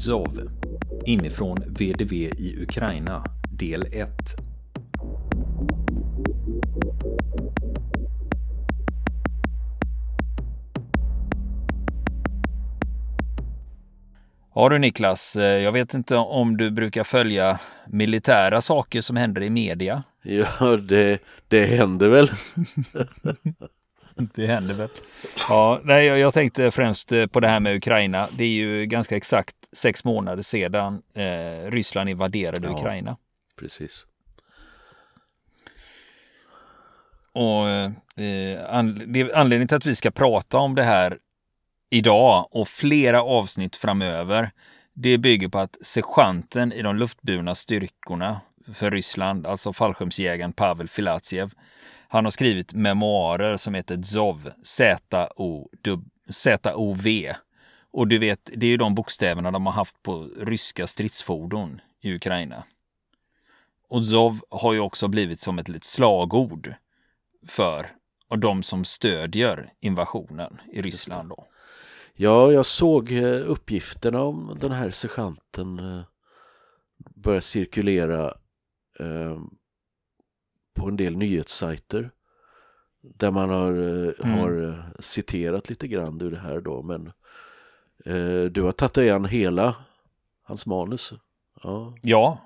Zov. Inifrån VDV i Ukraina, del 1. Ja du Niklas, eh, jag vet inte om du brukar följa militära saker som händer i media? Ja, det, det händer väl. det händer väl. Ja, nej, jag tänkte främst eh, på det här med Ukraina. Det är ju ganska exakt sex månader sedan eh, Ryssland invaderade ja, Ukraina. Precis. Och eh, anledningen till att vi ska prata om det här idag och flera avsnitt framöver, det bygger på att sergeanten i de luftburna styrkorna för Ryssland, alltså fallskärmsjägaren Pavel Filatjev, han har skrivit memoarer som heter ZOV, Z-O-V. Och du vet, det är ju de bokstäverna de har haft på ryska stridsfordon i Ukraina. Och ZOV har ju också blivit som ett litet slagord för och de som stödjer invasionen i Ryssland. Då. Ja, jag såg eh, uppgifterna om den här sergeanten eh, börja cirkulera eh, på en del nyhetssajter där man har, mm. har citerat lite grann ur det här då men du har tagit dig an hela hans manus. Ja. ja,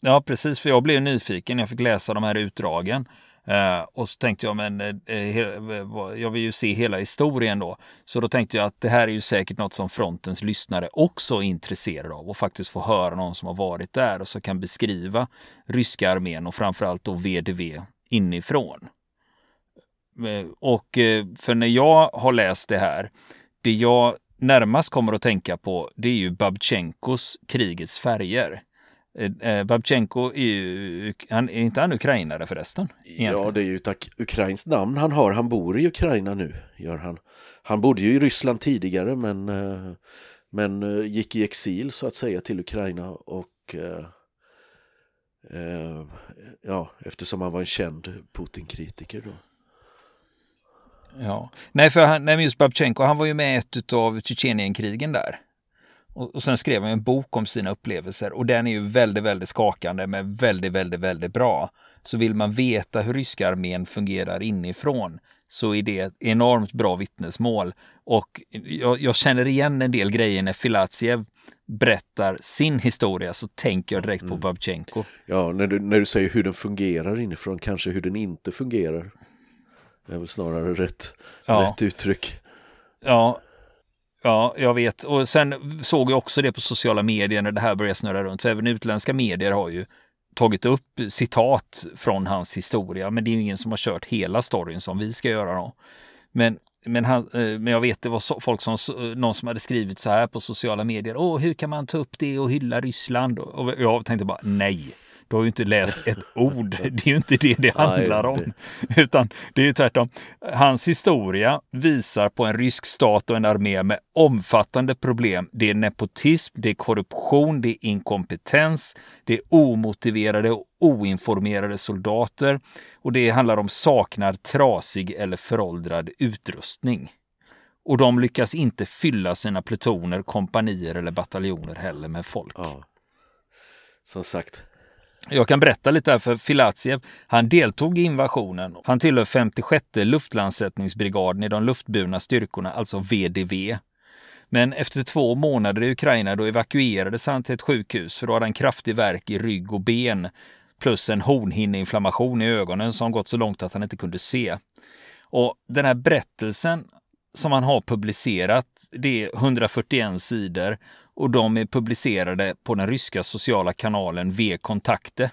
ja precis för jag blev nyfiken jag fick läsa de här utdragen Uh, och så tänkte jag, men uh, jag vill ju se hela historien då. Så då tänkte jag att det här är ju säkert något som frontens lyssnare också är intresserade av och faktiskt få höra någon som har varit där och som kan beskriva ryska armén och framförallt då VDV inifrån. Och för när jag har läst det här, det jag närmast kommer att tänka på, det är ju Babchenkos Krigets färger. Eh, eh, Babchenko är ju, han, är inte han ukrainare förresten? Egentligen? Ja, det är ju ett ukrainskt namn han har. Han bor i Ukraina nu, gör han. Han bodde ju i Ryssland tidigare men, eh, men gick i exil så att säga till Ukraina och ja, eftersom han var en känd Putin-kritiker då. Ja, nej för han, nej, just Babchenko, han var ju med i ett av Tjetjenienkrigen där. Och, och sen skrev han en bok om sina upplevelser och den är ju väldigt, väldigt skakande men väldigt, väldigt, väldigt bra. Så vill man veta hur ryska armén fungerar inifrån så är det ett enormt bra vittnesmål. Och jag, jag känner igen en del grejer när Filatjev berättar sin historia så tänker jag direkt på mm. Babchenko. Ja, när du, när du säger hur den fungerar inifrån, kanske hur den inte fungerar. Det är väl snarare rätt, ja. rätt uttryck. Ja, Ja, jag vet. Och sen såg jag också det på sociala medier när det här började snurra runt. För även utländska medier har ju tagit upp citat från hans historia. Men det är ju ingen som har kört hela storyn som vi ska göra då. Men, men, han, eh, men jag vet det var så, folk som, någon som hade skrivit så här på sociala medier. Åh, hur kan man ta upp det och hylla Ryssland? Och jag tänkte bara nej. Du har ju inte läst ett ord. Det är ju inte det det handlar om. Utan det är ju tvärtom. Hans historia visar på en rysk stat och en armé med omfattande problem. Det är nepotism, det är korruption, det är inkompetens, det är omotiverade och oinformerade soldater och det handlar om saknar trasig eller föråldrad utrustning. Och de lyckas inte fylla sina plutoner, kompanier eller bataljoner heller med folk. Ja. Som sagt, jag kan berätta lite här för Filatjev. Han deltog i invasionen. Han tillhör 56 luftlandsättningsbrigaden i de luftburna styrkorna, alltså VDV. Men efter två månader i Ukraina då evakuerades han till ett sjukhus för då hade han kraftig värk i rygg och ben plus en hornhinneinflammation i ögonen som gått så långt att han inte kunde se. Och den här berättelsen som han har publicerat, det är 141 sidor och de är publicerade på den ryska sociala kanalen V-kontakte.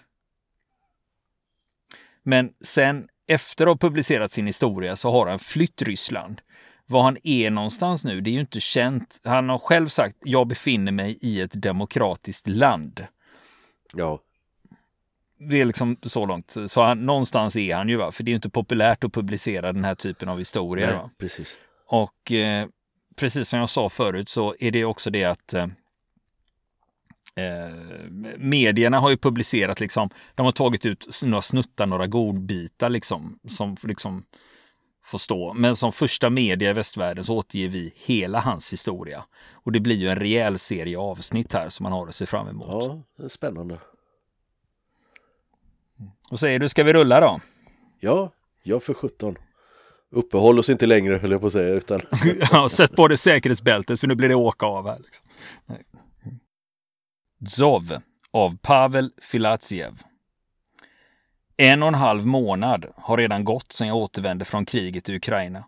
Men sen efter att ha publicerat sin historia så har han flytt Ryssland. Var han är någonstans nu, det är ju inte känt. Han har själv sagt, jag befinner mig i ett demokratiskt land. Ja. Det är liksom så långt. Så han, någonstans är han ju, va? för det är inte populärt att publicera den här typen av historier. Nej? Precis. Och eh, precis som jag sa förut så är det också det att eh, eh, medierna har ju publicerat liksom, de har tagit ut några snuttar, några godbitar liksom, som liksom får stå. Men som första media i västvärlden så återger vi hela hans historia. Och det blir ju en rejäl serie avsnitt här som man har att se fram emot. Ja, det är spännande. Och säger du, ska vi rulla då? Ja, jag för 17. Uppehåll oss inte längre höll jag på att säga. Utan... ja, sätt på dig säkerhetsbältet för nu blir det åka av här. Liksom. Zov av Pavel Filatjev. En och en halv månad har redan gått sedan jag återvände från kriget i Ukraina.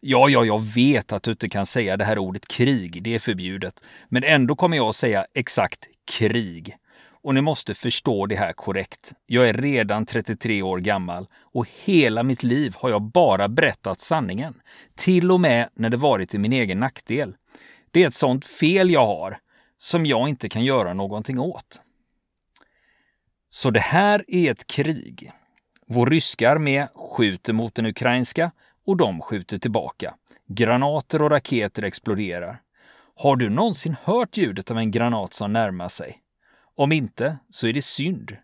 Ja, ja, jag vet att du inte kan säga det här ordet krig, det är förbjudet. Men ändå kommer jag att säga exakt krig. Och ni måste förstå det här korrekt. Jag är redan 33 år gammal och hela mitt liv har jag bara berättat sanningen. Till och med när det varit i min egen nackdel. Det är ett sånt fel jag har som jag inte kan göra någonting åt. Så det här är ett krig. Vår ryska armé skjuter mot den ukrainska och de skjuter tillbaka. Granater och raketer exploderar. Har du någonsin hört ljudet av en granat som närmar sig? Om inte, så är det synd.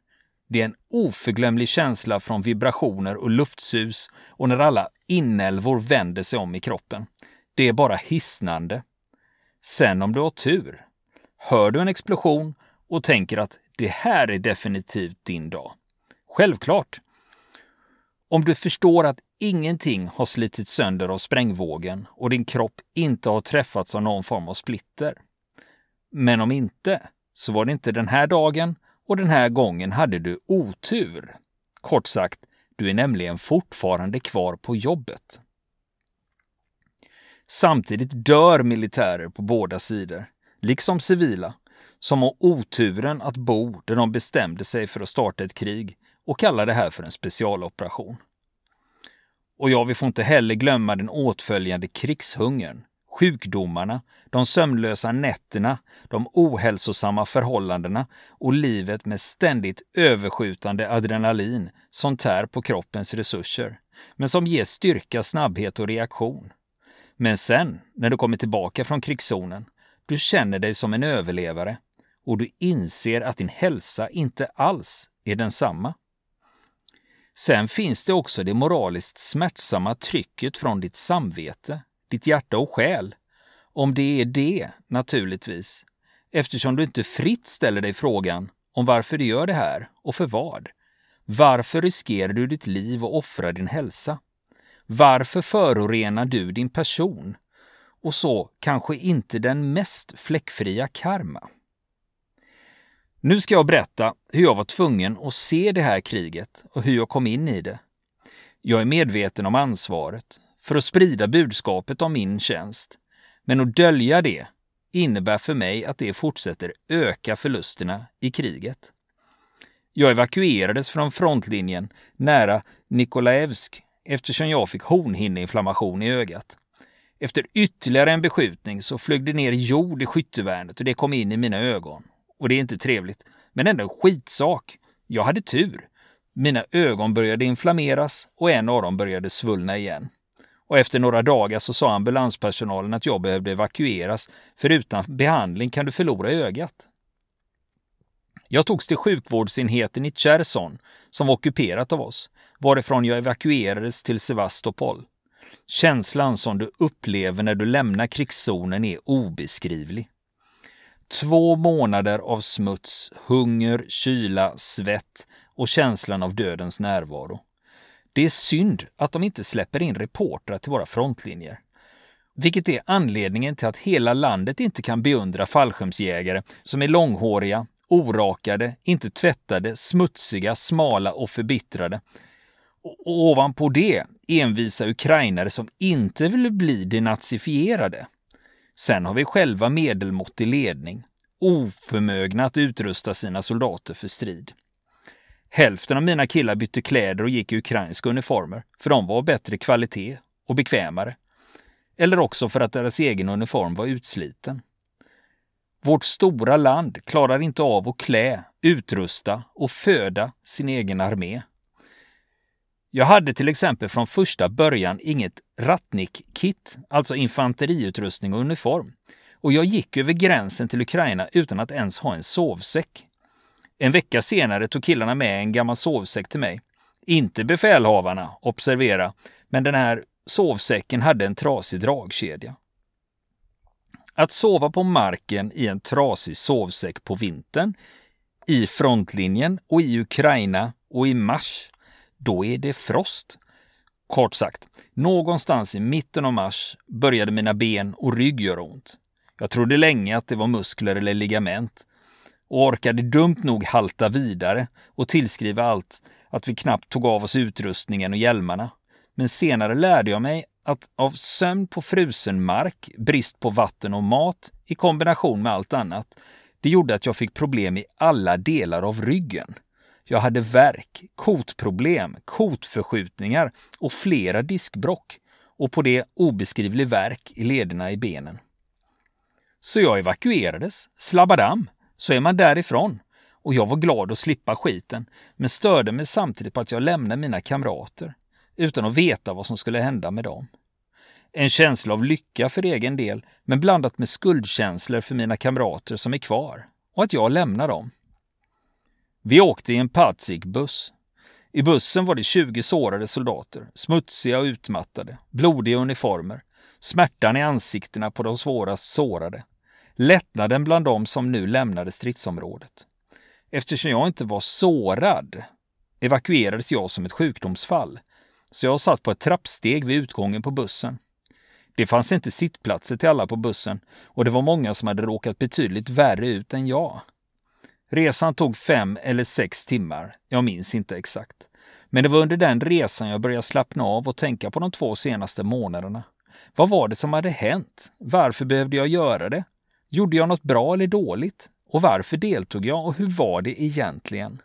Det är en oförglömlig känsla från vibrationer och luftsus och när alla inälvor vänder sig om i kroppen. Det är bara hisnande. Sen om du har tur, hör du en explosion och tänker att det här är definitivt din dag. Självklart. Om du förstår att ingenting har slitit sönder av sprängvågen och din kropp inte har träffats av någon form av splitter. Men om inte, så var det inte den här dagen och den här gången hade du otur. Kort sagt, du är nämligen fortfarande kvar på jobbet. Samtidigt dör militärer på båda sidor, liksom civila, som har oturen att bo där de bestämde sig för att starta ett krig och kallar det här för en specialoperation. Och ja, vi får inte heller glömma den åtföljande krigshungern, sjukdomarna, de sömnlösa nätterna, de ohälsosamma förhållandena och livet med ständigt överskjutande adrenalin som tär på kroppens resurser, men som ger styrka, snabbhet och reaktion. Men sen, när du kommer tillbaka från krigszonen, du känner dig som en överlevare och du inser att din hälsa inte alls är densamma. Sen finns det också det moraliskt smärtsamma trycket från ditt samvete, ditt hjärta och själ. Om det är det, naturligtvis, eftersom du inte fritt ställer dig frågan om varför du gör det här och för vad. Varför riskerar du ditt liv och offrar din hälsa? Varför förorenar du din person? Och så kanske inte den mest fläckfria karma. Nu ska jag berätta hur jag var tvungen att se det här kriget och hur jag kom in i det. Jag är medveten om ansvaret för att sprida budskapet om min tjänst, men att dölja det innebär för mig att det fortsätter öka förlusterna i kriget. Jag evakuerades från frontlinjen nära Nikolaevsk eftersom jag fick hornhinneinflammation i ögat. Efter ytterligare en beskjutning så flög det ner jord i skyttevärnet och det kom in i mina ögon. Och det är inte trevligt. Men ändå en skitsak. Jag hade tur. Mina ögon började inflammeras och en av dem började svullna igen. Och efter några dagar så sa ambulanspersonalen att jag behövde evakueras, för utan behandling kan du förlora ögat. Jag togs till sjukvårdsenheten i Cherson, som var ockuperat av oss, varifrån jag evakuerades till Sevastopol. Känslan som du upplever när du lämnar krigszonen är obeskrivlig. Två månader av smuts, hunger, kyla, svett och känslan av dödens närvaro. Det är synd att de inte släpper in reportrar till våra frontlinjer. Vilket är anledningen till att hela landet inte kan beundra fallskärmsjägare som är långhåriga, orakade, inte tvättade, smutsiga, smala och förbittrade. Och ovanpå det envisa ukrainare som inte vill bli denazifierade. Sen har vi själva medelmåttig ledning, oförmögna att utrusta sina soldater för strid. Hälften av mina killar bytte kläder och gick i ukrainska uniformer, för de var av bättre kvalitet och bekvämare. Eller också för att deras egen uniform var utsliten. Vårt stora land klarar inte av att klä, utrusta och föda sin egen armé. Jag hade till exempel från första början inget Ratnik-kit, alltså infanteriutrustning och uniform. Och jag gick över gränsen till Ukraina utan att ens ha en sovsäck. En vecka senare tog killarna med en gammal sovsäck till mig. Inte befälhavarna, observera, men den här Sovsäcken hade en trasig dragkedja. Att sova på marken i en trasig sovsäck på vintern, i frontlinjen och i Ukraina och i mars, då är det frost. Kort sagt, någonstans i mitten av mars började mina ben och rygg göra ont. Jag trodde länge att det var muskler eller ligament och orkade dumt nog halta vidare och tillskriva allt att vi knappt tog av oss utrustningen och hjälmarna. Men senare lärde jag mig att av sömn på frusen mark, brist på vatten och mat i kombination med allt annat, det gjorde att jag fick problem i alla delar av ryggen. Jag hade värk, kotproblem, kotförskjutningar och flera diskbrock och på det obeskrivlig värk i lederna i benen. Så jag evakuerades, slabbadam, så är man därifrån. Och jag var glad att slippa skiten, men störde mig samtidigt på att jag lämnade mina kamrater utan att veta vad som skulle hända med dem. En känsla av lycka för egen del, men blandat med skuldkänslor för mina kamrater som är kvar och att jag lämnar dem. Vi åkte i en Patsik-buss. I bussen var det 20 sårade soldater, smutsiga och utmattade, blodiga uniformer, smärtan i ansiktena på de svårast sårade, lättnaden bland dem som nu lämnade stridsområdet. Eftersom jag inte var sårad evakuerades jag som ett sjukdomsfall, så jag satt på ett trappsteg vid utgången på bussen. Det fanns inte sittplatser till alla på bussen och det var många som hade råkat betydligt värre ut än jag. Resan tog fem eller sex timmar, jag minns inte exakt. Men det var under den resan jag började slappna av och tänka på de två senaste månaderna. Vad var det som hade hänt? Varför behövde jag göra det? Gjorde jag något bra eller dåligt? Och varför deltog jag och hur var det egentligen?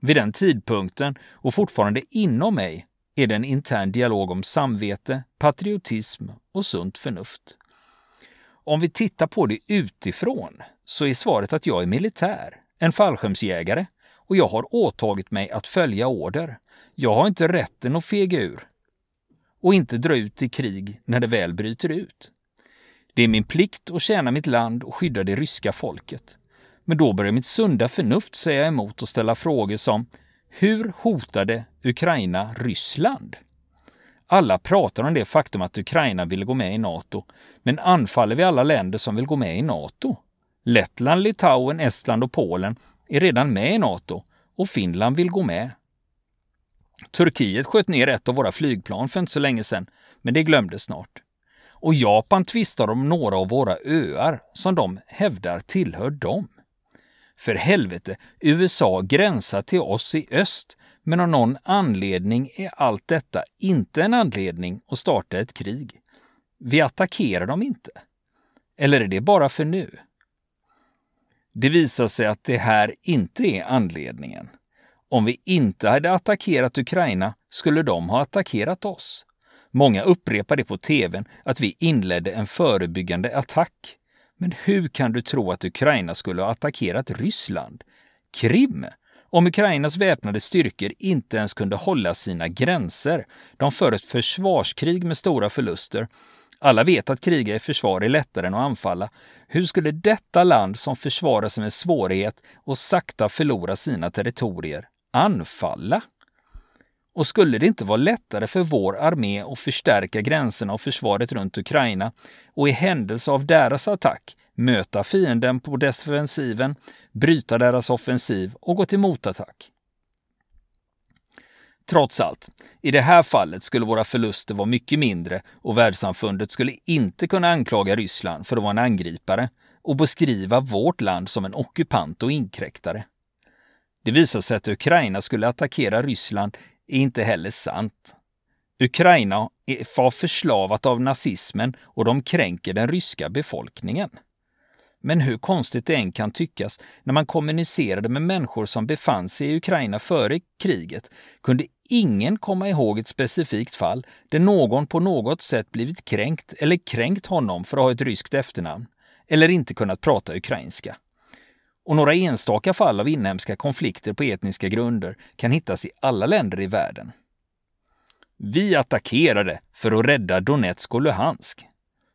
Vid den tidpunkten och fortfarande inom mig är det en intern dialog om samvete, patriotism och sunt förnuft. Om vi tittar på det utifrån så är svaret att jag är militär, en fallskärmsjägare och jag har åtagit mig att följa order. Jag har inte rätten att fega ur och inte dra ut i krig när det väl bryter ut. Det är min plikt att tjäna mitt land och skydda det ryska folket. Men då börjar mitt sunda förnuft säga emot och ställa frågor som hur hotade Ukraina Ryssland? Alla pratar om det faktum att Ukraina ville gå med i Nato, men anfaller vi alla länder som vill gå med i Nato? Lettland, Litauen, Estland och Polen är redan med i Nato och Finland vill gå med. Turkiet sköt ner ett av våra flygplan för inte så länge sedan, men det glömdes snart. Och Japan tvistar om några av våra öar som de hävdar tillhör dem. För helvete, USA gränsar till oss i öst, men av någon anledning är allt detta inte en anledning att starta ett krig. Vi attackerar dem inte. Eller är det bara för nu? Det visar sig att det här inte är anledningen. Om vi inte hade attackerat Ukraina skulle de ha attackerat oss. Många upprepar det på tvn att vi inledde en förebyggande attack. Men hur kan du tro att Ukraina skulle ha attackerat Ryssland? Krim? Om Ukrainas väpnade styrkor inte ens kunde hålla sina gränser. De för ett försvarskrig med stora förluster. Alla vet att kriga i försvar är lättare än att anfalla. Hur skulle detta land som försvarar sig med svårighet och sakta förlora sina territorier anfalla? Och skulle det inte vara lättare för vår armé att förstärka gränserna och försvaret runt Ukraina och i händelse av deras attack möta fienden på defensiven, bryta deras offensiv och gå till motattack? Trots allt, i det här fallet skulle våra förluster vara mycket mindre och världssamfundet skulle inte kunna anklaga Ryssland för att vara en angripare och beskriva vårt land som en ockupant och inkräktare. Det visade sig att Ukraina skulle attackera Ryssland är inte heller sant. Ukraina var förslavat av nazismen och de kränker den ryska befolkningen. Men hur konstigt det än kan tyckas, när man kommunicerade med människor som befann sig i Ukraina före kriget kunde ingen komma ihåg ett specifikt fall där någon på något sätt blivit kränkt eller kränkt honom för att ha ett ryskt efternamn eller inte kunnat prata ukrainska. Och några enstaka fall av inhemska konflikter på etniska grunder kan hittas i alla länder i världen. Vi attackerade för att rädda Donetsk och Luhansk.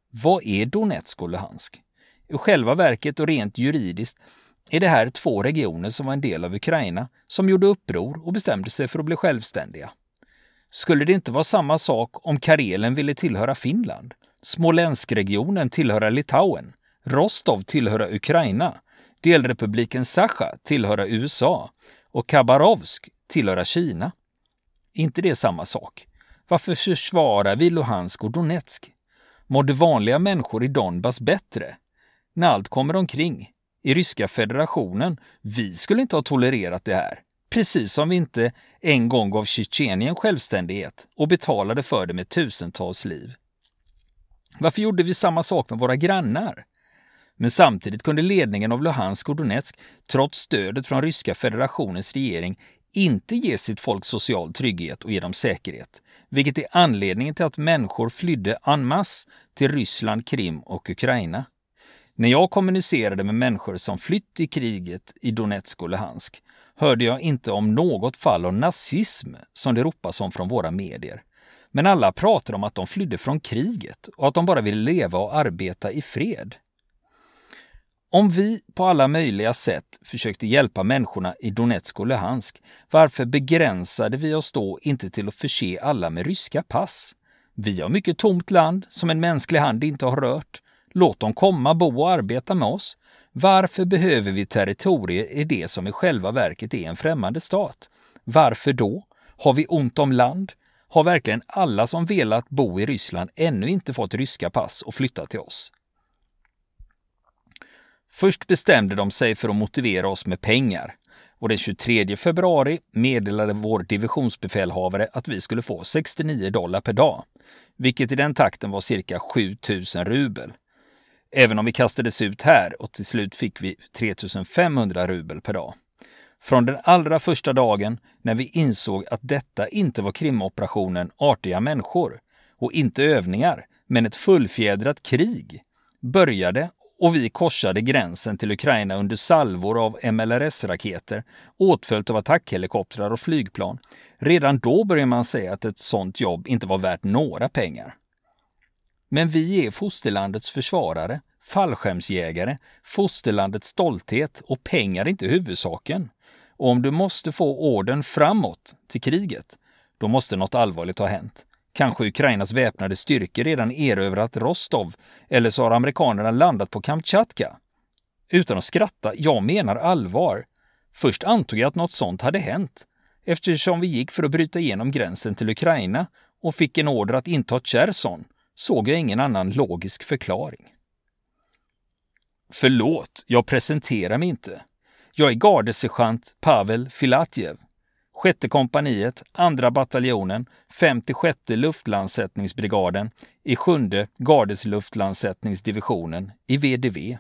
Vad är Donetsk och Luhansk? I själva verket och rent juridiskt är det här två regioner som var en del av Ukraina som gjorde uppror och bestämde sig för att bli självständiga. Skulle det inte vara samma sak om Karelen ville tillhöra Finland, Smolenskregionen tillhöra Litauen, Rostov tillhöra Ukraina, delrepubliken Sacha tillhöra USA och Khabarovsk tillhöra Kina? inte det samma sak? Varför försvarar vi Luhansk och Donetsk? Mådde vanliga människor i Donbas bättre? När allt kommer omkring, i ryska federationen, vi skulle inte ha tolererat det här. Precis som vi inte en gång gav Tjetjenien självständighet och betalade för det med tusentals liv. Varför gjorde vi samma sak med våra grannar? Men samtidigt kunde ledningen av Luhansk och Donetsk, trots stödet från ryska federationens regering, inte ge sitt folk social trygghet och ge dem säkerhet, vilket är anledningen till att människor flydde en masse till Ryssland, Krim och Ukraina. När jag kommunicerade med människor som flytt i kriget i Donetsk och Luhansk hörde jag inte om något fall av nazism som det ropas om från våra medier. Men alla pratar om att de flydde från kriget och att de bara ville leva och arbeta i fred. Om vi på alla möjliga sätt försökte hjälpa människorna i Donetsk och Luhansk, varför begränsade vi oss då inte till att förse alla med ryska pass? Vi har mycket tomt land som en mänsklig hand inte har rört. Låt dem komma, bo och arbeta med oss. Varför behöver vi territorier i det som i själva verket är en främmande stat? Varför då? Har vi ont om land? Har verkligen alla som velat bo i Ryssland ännu inte fått ryska pass och flyttat till oss? Först bestämde de sig för att motivera oss med pengar och den 23 februari meddelade vår divisionsbefälhavare att vi skulle få 69 dollar per dag, vilket i den takten var cirka 7000 rubel. Även om vi kastades ut här och till slut fick vi 3500 rubel per dag. Från den allra första dagen när vi insåg att detta inte var krimoperationen Artiga människor och inte övningar, men ett fullfjädrat krig, började och vi korsade gränsen till Ukraina under salvor av MLRS-raketer, åtföljt av attackhelikoptrar och flygplan. Redan då började man säga att ett sådant jobb inte var värt några pengar. Men vi är fosterlandets försvarare, fallskärmsjägare, fosterlandets stolthet och pengar är inte huvudsaken. Och om du måste få orden framåt till kriget, då måste något allvarligt ha hänt. Kanske Ukrainas väpnade styrkor redan erövrat Rostov eller så har amerikanerna landat på Kamtjatka. Utan att skratta, jag menar allvar. Först antog jag att något sånt hade hänt eftersom vi gick för att bryta igenom gränsen till Ukraina och fick en order att inta Cherson såg jag ingen annan logisk förklaring. Förlåt, jag presenterar mig inte. Jag är gardesergeant Pavel Filatjev sjätte kompaniet, andra bataljonen, 56 luftlandsättningsbrigaden i sjunde gardesluftlandsättningsdivisionen i VDV.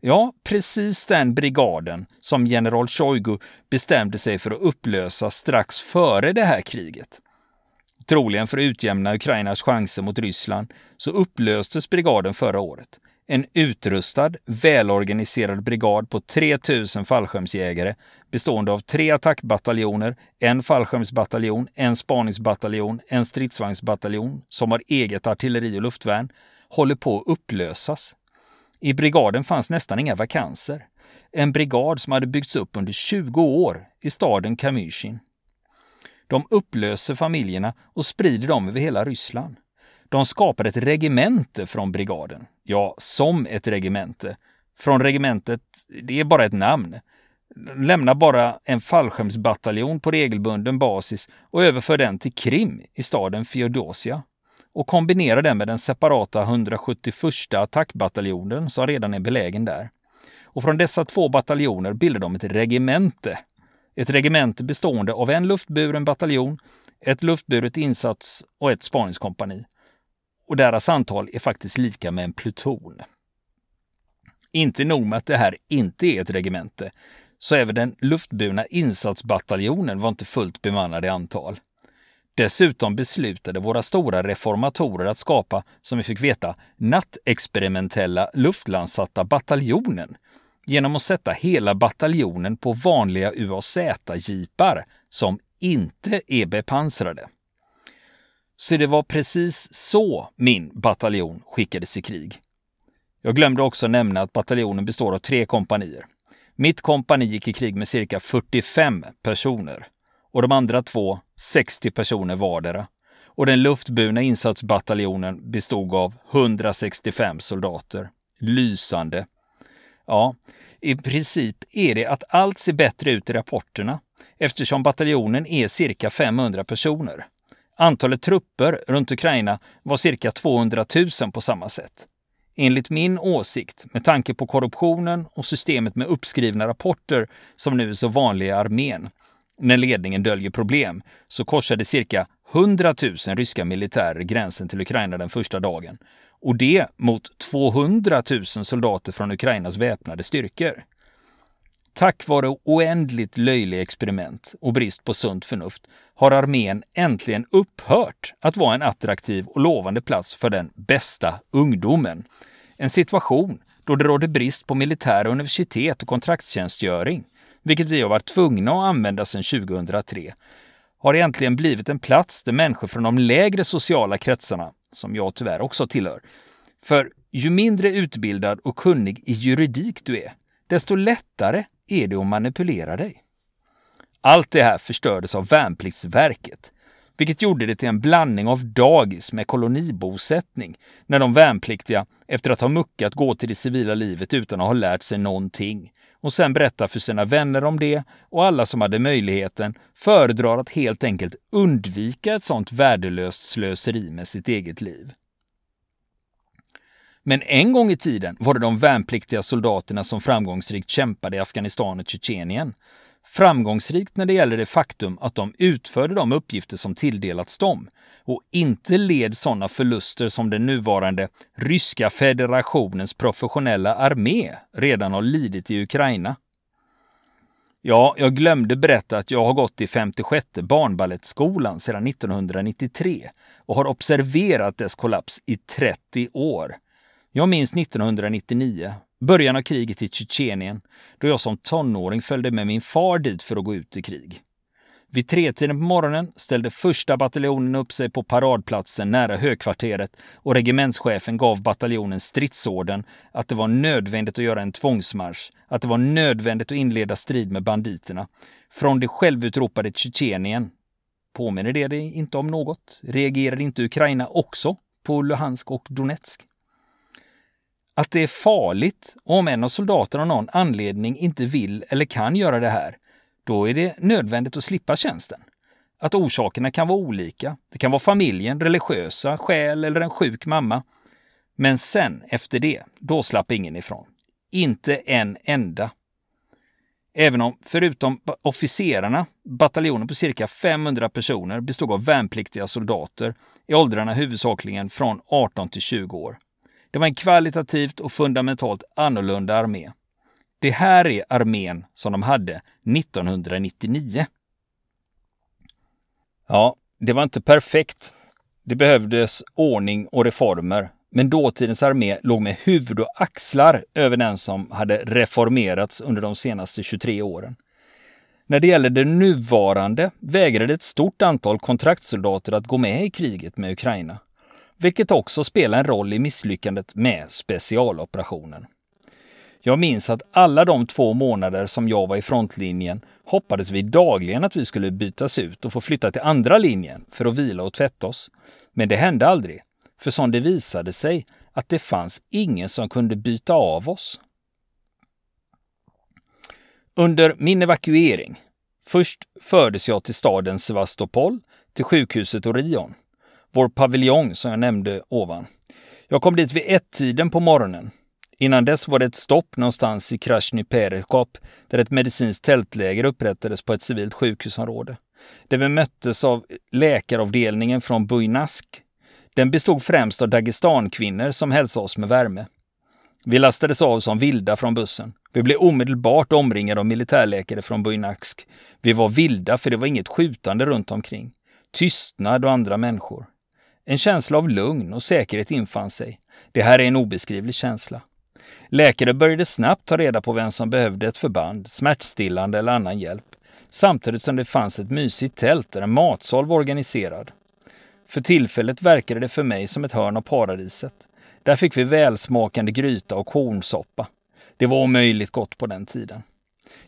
Ja, precis den brigaden som general Shoigu bestämde sig för att upplösa strax före det här kriget. Troligen för att utjämna Ukrainas chanser mot Ryssland så upplöstes brigaden förra året en utrustad, välorganiserad brigad på 3000 fallskärmsjägare bestående av tre attackbataljoner, en fallskärmsbataljon, en spaningsbataljon, en stridsvagnsbataljon som har eget artilleri och luftvärn, håller på att upplösas. I brigaden fanns nästan inga vakanser. En brigad som hade byggts upp under 20 år i staden Kamyshin. De upplöser familjerna och sprider dem över hela Ryssland. De skapar ett regemente från brigaden. Ja, som ett regemente. Från regementet, det är bara ett namn. Lämnar bara en fallskärmsbataljon på regelbunden basis och överför den till Krim i staden Feodosia och kombinerar den med den separata 171 attackbataljonen som redan är belägen där. Och från dessa två bataljoner bildar de ett regemente. Ett regemente bestående av en luftburen bataljon, ett luftburet insats och ett spaningskompani och deras antal är faktiskt lika med en pluton. Inte nog med att det här inte är ett regemente, så även den luftburna insatsbataljonen var inte fullt bemannad i antal. Dessutom beslutade våra stora reformatorer att skapa, som vi fick veta, nattexperimentella luftlandsatta bataljonen genom att sätta hela bataljonen på vanliga UAZ-jeepar som inte är bepansrade. Så det var precis så min bataljon skickades i krig. Jag glömde också nämna att bataljonen består av tre kompanier. Mitt kompani gick i krig med cirka 45 personer och de andra två 60 personer vardera. Och den luftburna insatsbataljonen bestod av 165 soldater. Lysande. Ja, i princip är det att allt ser bättre ut i rapporterna eftersom bataljonen är cirka 500 personer. Antalet trupper runt Ukraina var cirka 200 000 på samma sätt. Enligt min åsikt, med tanke på korruptionen och systemet med uppskrivna rapporter som nu är så vanliga i armén, när ledningen döljer problem, så korsade cirka 100 000 ryska militärer gränsen till Ukraina den första dagen. Och det mot 200 000 soldater från Ukrainas väpnade styrkor. Tack vare oändligt löjliga experiment och brist på sunt förnuft har armén äntligen upphört att vara en attraktiv och lovande plats för den bästa ungdomen. En situation då det råder brist på militära universitet och kontraktstjänstgöring, vilket vi har varit tvungna att använda sedan 2003, har egentligen blivit en plats där människor från de lägre sociala kretsarna, som jag tyvärr också tillhör, för ju mindre utbildad och kunnig i juridik du är, desto lättare är det att manipulera dig. Allt det här förstördes av Värnpliktsverket, vilket gjorde det till en blandning av dagis med kolonibosättning när de värnpliktiga, efter att ha muckat, går till det civila livet utan att ha lärt sig någonting och sen berättar för sina vänner om det och alla som hade möjligheten föredrar att helt enkelt undvika ett sånt värdelöst slöseri med sitt eget liv. Men en gång i tiden var det de värnpliktiga soldaterna som framgångsrikt kämpade i Afghanistan och Tjetjenien. Framgångsrikt när det gäller det faktum att de utförde de uppgifter som tilldelats dem och inte led sådana förluster som den nuvarande Ryska federationens professionella armé redan har lidit i Ukraina. Ja, jag glömde berätta att jag har gått i 56 barnballettskolan sedan 1993 och har observerat dess kollaps i 30 år. Jag minns 1999, början av kriget i Tjetjenien, då jag som tonåring följde med min far dit för att gå ut i krig. Vid tretiden på morgonen ställde första bataljonen upp sig på paradplatsen nära högkvarteret och regementschefen gav bataljonen stridsorden att det var nödvändigt att göra en tvångsmarsch, att det var nödvändigt att inleda strid med banditerna. Från det självutropade Tjetjenien. Påminner det dig inte om något? Reagerade inte Ukraina också på Luhansk och Donetsk? Att det är farligt och om en av soldaterna av någon anledning inte vill eller kan göra det här, då är det nödvändigt att slippa tjänsten. Att orsakerna kan vara olika. Det kan vara familjen, religiösa, skäl eller en sjuk mamma. Men sen, efter det, då slapp ingen ifrån. Inte en enda. Även om, förutom officerarna, bataljonen på cirka 500 personer bestod av värnpliktiga soldater i åldrarna huvudsakligen från 18 till 20 år. Det var en kvalitativt och fundamentalt annorlunda armé. Det här är armén som de hade 1999. Ja, det var inte perfekt. Det behövdes ordning och reformer, men dåtidens armé låg med huvud och axlar över den som hade reformerats under de senaste 23 åren. När det gäller det nuvarande vägrade ett stort antal kontraktsoldater att gå med i kriget med Ukraina vilket också spelar en roll i misslyckandet med specialoperationen. Jag minns att alla de två månader som jag var i frontlinjen hoppades vi dagligen att vi skulle bytas ut och få flytta till andra linjen för att vila och tvätta oss. Men det hände aldrig, för som det visade sig att det fanns ingen som kunde byta av oss. Under min evakuering, först fördes jag till staden Sevastopol, till sjukhuset Orion vår paviljong som jag nämnde ovan. Jag kom dit vid ett-tiden på morgonen. Innan dess var det ett stopp någonstans i Krasny Perekop där ett medicinskt tältläger upprättades på ett civilt sjukhusområde. Där vi möttes av läkaravdelningen från Bujnask. Den bestod främst av Dagestankvinnor som hälsade oss med värme. Vi lastades av som vilda från bussen. Vi blev omedelbart omringade av militärläkare från Bujnask. Vi var vilda för det var inget skjutande runt omkring. Tystnad och andra människor. En känsla av lugn och säkerhet infann sig. Det här är en obeskrivlig känsla. Läkare började snabbt ta reda på vem som behövde ett förband, smärtstillande eller annan hjälp, samtidigt som det fanns ett mysigt tält där en matsal var organiserad. För tillfället verkade det för mig som ett hörn av paradiset. Där fick vi välsmakande gryta och kornsoppa. Det var omöjligt gott på den tiden.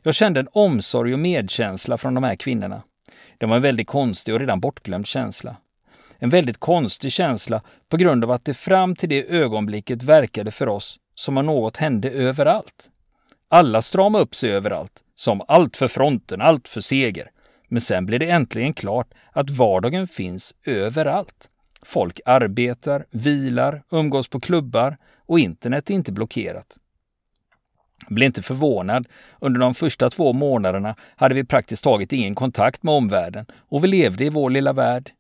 Jag kände en omsorg och medkänsla från de här kvinnorna. Det var en väldigt konstig och redan bortglömd känsla. En väldigt konstig känsla på grund av att det fram till det ögonblicket verkade för oss som om något hände överallt. Alla stramade upp sig överallt, som allt för fronten, allt för seger. Men sen blev det äntligen klart att vardagen finns överallt. Folk arbetar, vilar, umgås på klubbar och internet är inte blockerat. Bli inte förvånad. Under de första två månaderna hade vi praktiskt taget ingen kontakt med omvärlden och vi levde i vår lilla värld.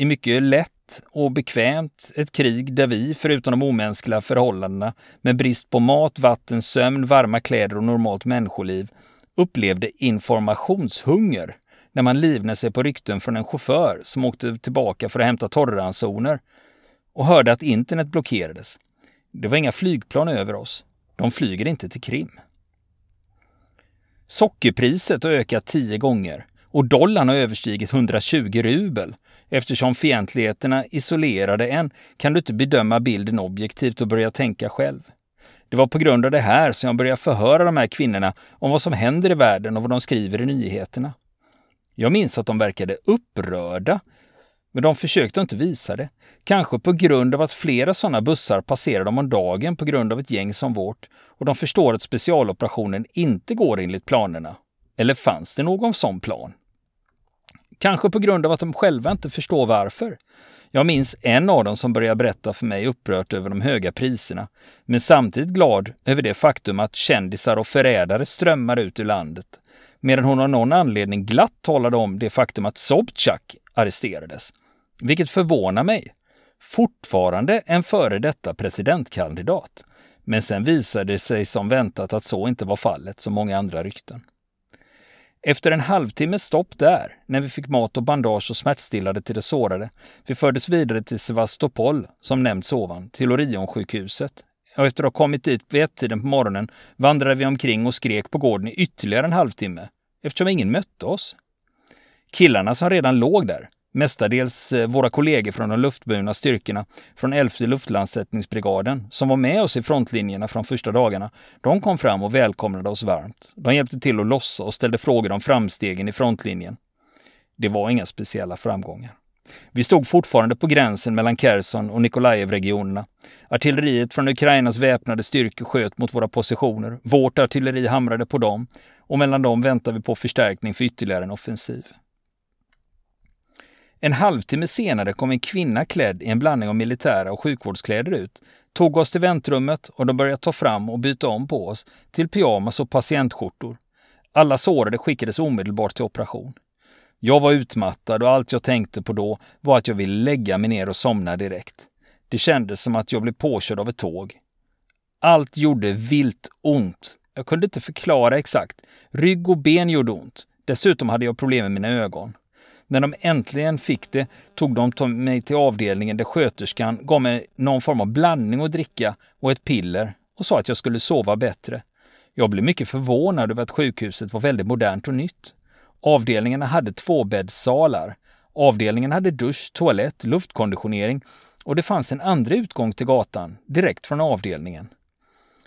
I mycket lätt och bekvämt ett krig där vi, förutom de omänskliga förhållandena, med brist på mat, vatten, sömn, varma kläder och normalt människoliv, upplevde informationshunger när man livnade sig på rykten från en chaufför som åkte tillbaka för att hämta torrransoner och hörde att internet blockerades. Det var inga flygplan över oss. De flyger inte till Krim. Sockerpriset har ökat tio gånger och dollarn har överstigit 120 rubel. Eftersom fientligheterna isolerade en kan du inte bedöma bilden objektivt och börja tänka själv. Det var på grund av det här som jag började förhöra de här kvinnorna om vad som händer i världen och vad de skriver i nyheterna. Jag minns att de verkade upprörda, men de försökte inte visa det. Kanske på grund av att flera sådana bussar passerar dem om dagen på grund av ett gäng som vårt och de förstår att specialoperationen inte går enligt planerna. Eller fanns det någon sån plan? Kanske på grund av att de själva inte förstår varför. Jag minns en av dem som började berätta för mig upprört över de höga priserna, men samtidigt glad över det faktum att kändisar och förrädare strömmar ut ur landet, medan hon av någon anledning glatt talade om det faktum att Sobchak arresterades. Vilket förvånar mig. Fortfarande en före detta presidentkandidat. Men sen visade det sig som väntat att så inte var fallet, som många andra rykten. Efter en halvtimmes stopp där, när vi fick mat och bandage och smärtstillade till de sårade, vi fördes vidare till Sevastopol, som nämnts ovan, till Orionsjukhuset. Och efter att ha kommit dit vid ett-tiden på morgonen vandrade vi omkring och skrek på gården i ytterligare en halvtimme, eftersom ingen mötte oss. Killarna som redan låg där, mestadels eh, våra kollegor från de luftburna styrkorna från 11 luftlandsättningsbrigaden som var med oss i frontlinjerna från första dagarna. De kom fram och välkomnade oss varmt. De hjälpte till att lossa och ställde frågor om framstegen i frontlinjen. Det var inga speciella framgångar. Vi stod fortfarande på gränsen mellan Kherson och Nikolajev-regionerna. Artilleriet från Ukrainas väpnade styrkor sköt mot våra positioner. Vårt artilleri hamrade på dem och mellan dem väntade vi på förstärkning för ytterligare en offensiv. En halvtimme senare kom en kvinna klädd i en blandning av militära och sjukvårdskläder ut, tog oss till väntrummet och de började ta fram och byta om på oss till pyjamas och patientskjortor. Alla sårade skickades omedelbart till operation. Jag var utmattad och allt jag tänkte på då var att jag ville lägga mig ner och somna direkt. Det kändes som att jag blev påkörd av ett tåg. Allt gjorde vilt ont. Jag kunde inte förklara exakt. Rygg och ben gjorde ont. Dessutom hade jag problem med mina ögon. När de äntligen fick det tog de mig till avdelningen där sköterskan gav mig någon form av blandning att dricka och ett piller och sa att jag skulle sova bättre. Jag blev mycket förvånad över att sjukhuset var väldigt modernt och nytt. Avdelningarna hade tvåbäddssalar. Avdelningen hade dusch, toalett, luftkonditionering och det fanns en andra utgång till gatan, direkt från avdelningen.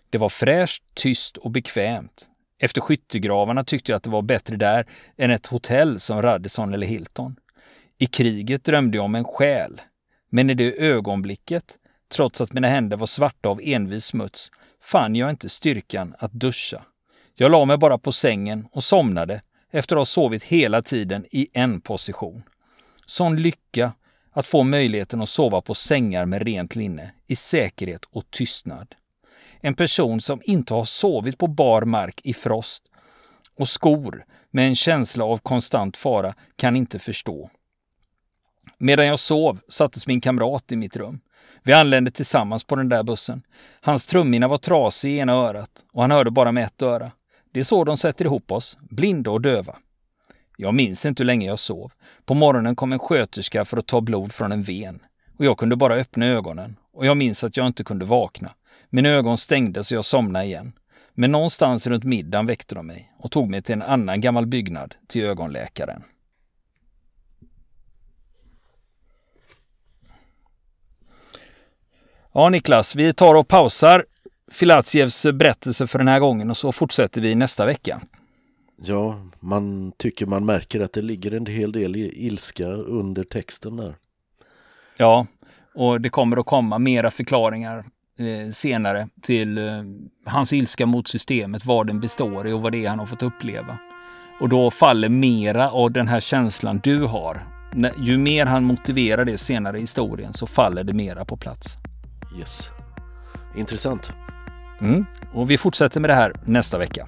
Det var fräscht, tyst och bekvämt. Efter skyttegravarna tyckte jag att det var bättre där än ett hotell som Radisson eller Hilton. I kriget drömde jag om en själ. Men i det ögonblicket, trots att mina händer var svarta av envis smuts, fann jag inte styrkan att duscha. Jag la mig bara på sängen och somnade efter att ha sovit hela tiden i en position. Sån lycka att få möjligheten att sova på sängar med rent linne, i säkerhet och tystnad. En person som inte har sovit på bar mark i frost och skor med en känsla av konstant fara kan inte förstå. Medan jag sov sattes min kamrat i mitt rum. Vi anlände tillsammans på den där bussen. Hans trumhinna var trasig i ena örat och han hörde bara med ett öra. Det är så de sätter ihop oss, blinda och döva. Jag minns inte hur länge jag sov. På morgonen kom en sköterska för att ta blod från en ven och jag kunde bara öppna ögonen och jag minns att jag inte kunde vakna. Mina ögon stängdes och jag somnade igen. Men någonstans runt middagen väckte de mig och tog mig till en annan gammal byggnad, till ögonläkaren. Ja, Niklas, vi tar och pausar Filatjevs berättelse för den här gången och så fortsätter vi nästa vecka. Ja, man tycker man märker att det ligger en hel del ilska under texten där. Ja, och det kommer att komma mera förklaringar eh, senare till eh, hans ilska mot systemet, vad den består i och vad det är han har fått uppleva. Och då faller mera av den här känslan du har. Ju mer han motiverar det senare i historien så faller det mera på plats. Yes. Intressant. Mm. Och vi fortsätter med det här nästa vecka.